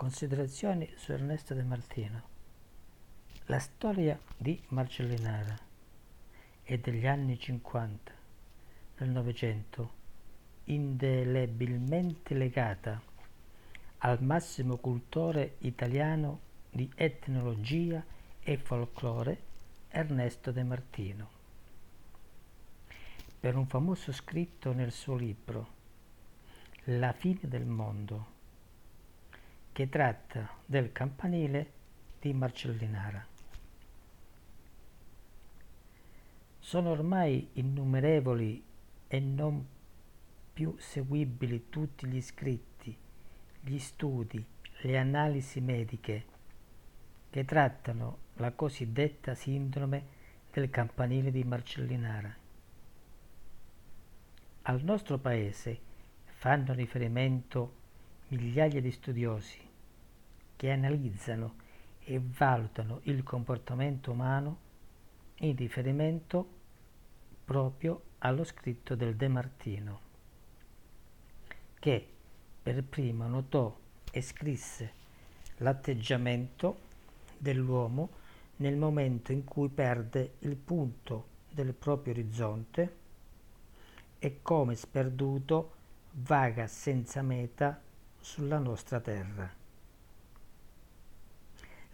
Considerazioni su Ernesto De Martino. La storia di Marcellinara è degli anni 50 del Novecento, indelebilmente legata al massimo cultore italiano di etnologia e folklore Ernesto De Martino. Per un famoso scritto nel suo libro La fine del mondo che tratta del campanile di Marcellinara. Sono ormai innumerevoli e non più seguibili tutti gli scritti, gli studi, le analisi mediche che trattano la cosiddetta sindrome del campanile di Marcellinara. Al nostro paese fanno riferimento migliaia di studiosi che analizzano e valutano il comportamento umano in riferimento proprio allo scritto del De Martino, che per primo notò e scrisse l'atteggiamento dell'uomo nel momento in cui perde il punto del proprio orizzonte e come sperduto vaga senza meta sulla nostra terra.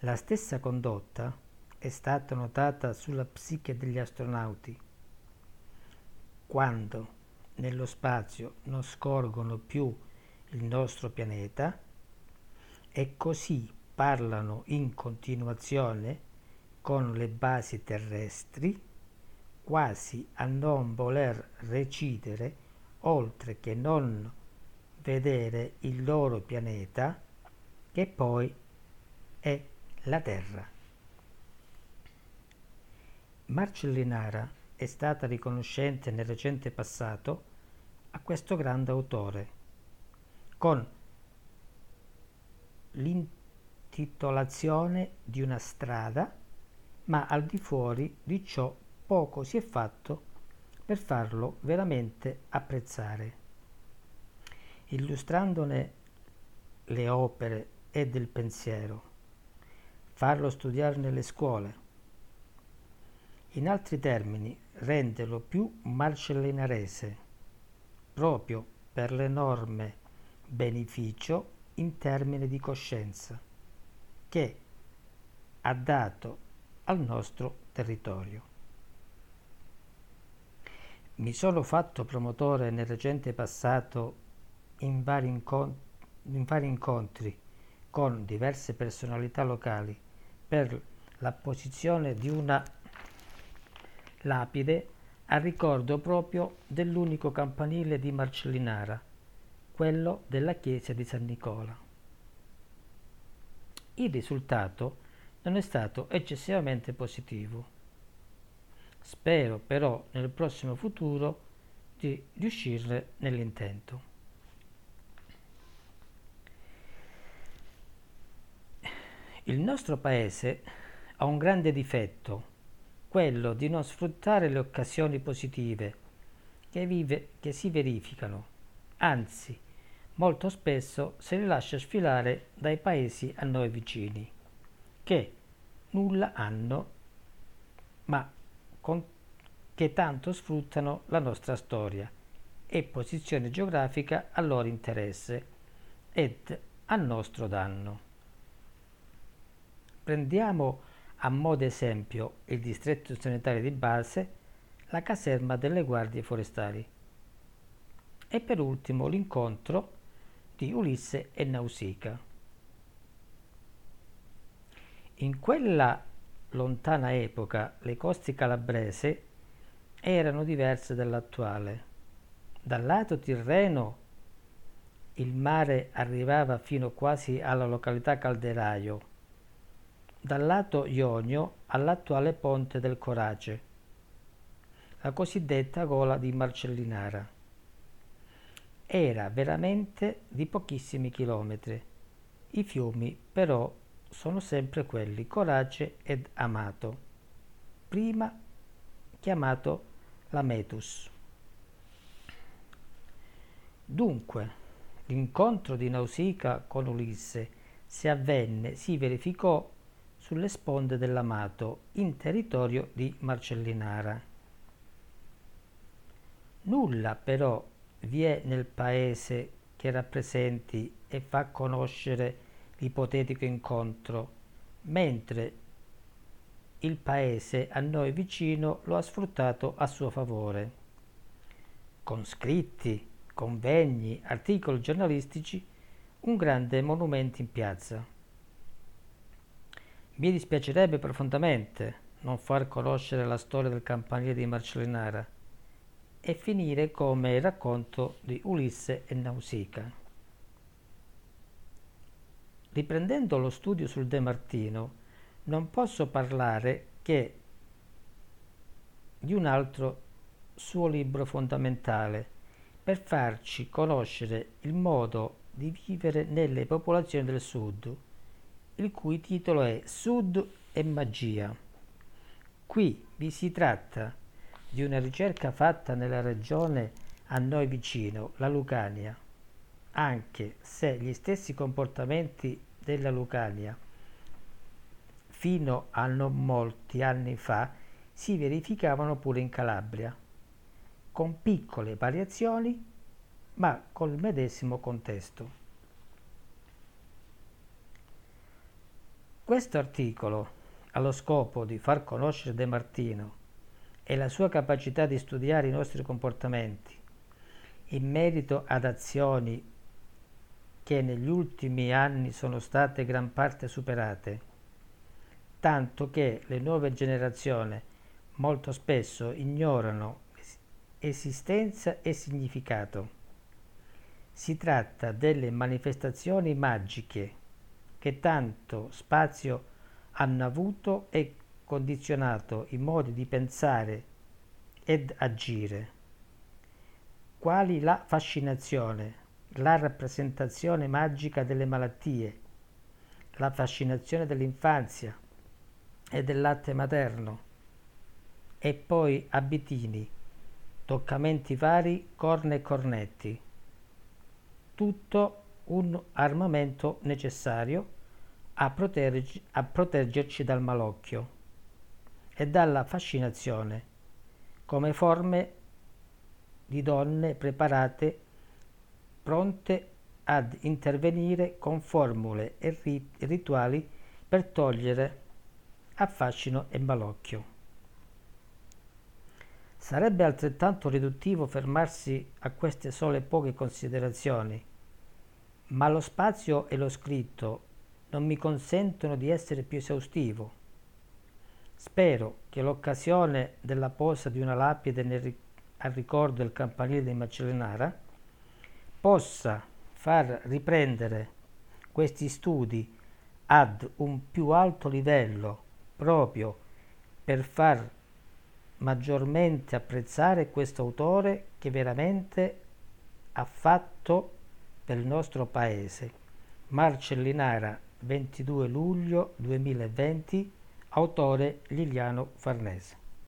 La stessa condotta è stata notata sulla psiche degli astronauti, quando nello spazio non scorgono più il nostro pianeta e così parlano in continuazione con le basi terrestri, quasi a non voler recidere, oltre che non vedere il loro pianeta, che poi è la Terra. Marcellinara è stata riconoscente nel recente passato a questo grande autore, con l'intitolazione di una strada, ma al di fuori di ciò poco si è fatto per farlo veramente apprezzare. Illustrandone le opere e del pensiero, farlo studiare nelle scuole. In altri termini, renderlo più marcellinarese, proprio per l'enorme beneficio in termini di coscienza che ha dato al nostro territorio. Mi sono fatto promotore nel recente passato in vari, incont- in vari incontri con diverse personalità locali per l'apposizione di una lapide a ricordo proprio dell'unico campanile di Marcellinara, quello della chiesa di San Nicola. Il risultato non è stato eccessivamente positivo. Spero però nel prossimo futuro di riuscire nell'intento. Il nostro paese ha un grande difetto, quello di non sfruttare le occasioni positive che, vive, che si verificano, anzi molto spesso se le lascia sfilare dai paesi a noi vicini, che nulla hanno, ma con, che tanto sfruttano la nostra storia e posizione geografica a loro interesse ed a nostro danno. Prendiamo a modo esempio il distretto sanitario di base, la caserma delle guardie forestali e per ultimo l'incontro di Ulisse e Nausicaa. In quella lontana epoca le coste calabrese erano diverse dall'attuale. Dal lato tirreno il mare arrivava fino quasi alla località Calderaio, dal lato ionio all'attuale ponte del Corace, la cosiddetta gola di Marcellinara. Era veramente di pochissimi chilometri. I fiumi però sono sempre quelli Corace ed Amato, prima chiamato Lametus. Dunque, l'incontro di Nausicaa con Ulisse se avvenne si verificò sulle sponde dell'Amato in territorio di Marcellinara. Nulla però vi è nel paese che rappresenti e fa conoscere l'ipotetico incontro, mentre il paese a noi vicino lo ha sfruttato a suo favore. Con scritti, convegni, articoli giornalistici, un grande monumento in piazza. Mi dispiacerebbe profondamente non far conoscere la storia del campanile di Marcellinara e finire come il racconto di Ulisse e Nausicaa. Riprendendo lo studio sul De Martino, non posso parlare che di un altro suo libro fondamentale per farci conoscere il modo di vivere nelle popolazioni del sud, il cui titolo è Sud e magia. Qui vi si tratta di una ricerca fatta nella regione a noi vicino, la Lucania, anche se gli stessi comportamenti della Lucania fino a non molti anni fa si verificavano pure in Calabria, con piccole variazioni ma col medesimo contesto. Questo articolo ha lo scopo di far conoscere De Martino e la sua capacità di studiare i nostri comportamenti in merito ad azioni che negli ultimi anni sono state gran parte superate, tanto che le nuove generazioni molto spesso ignorano esistenza e significato. Si tratta delle manifestazioni magiche che tanto spazio hanno avuto e condizionato i modi di pensare ed agire, quali la fascinazione, la rappresentazione magica delle malattie, la fascinazione dell'infanzia e del latte materno, e poi abitini, toccamenti vari, corna e cornetti. Tutto un armamento necessario a, proteggerci, a proteggerci dal malocchio e dalla fascinazione, come forme di donne preparate, pronte ad intervenire con formule e rituali per togliere affascino e malocchio. Sarebbe altrettanto riduttivo fermarsi a queste sole poche considerazioni, ma lo spazio e lo scritto non mi consentono di essere più esaustivo. Spero che l'occasione della posa di una lapide nel, al ricordo del campanile di Macellinara possa far riprendere questi studi ad un più alto livello proprio per far maggiormente apprezzare questo autore che veramente ha fatto per il nostro paese. Marcellinara 22 luglio 2020, autore Liliano Farnese.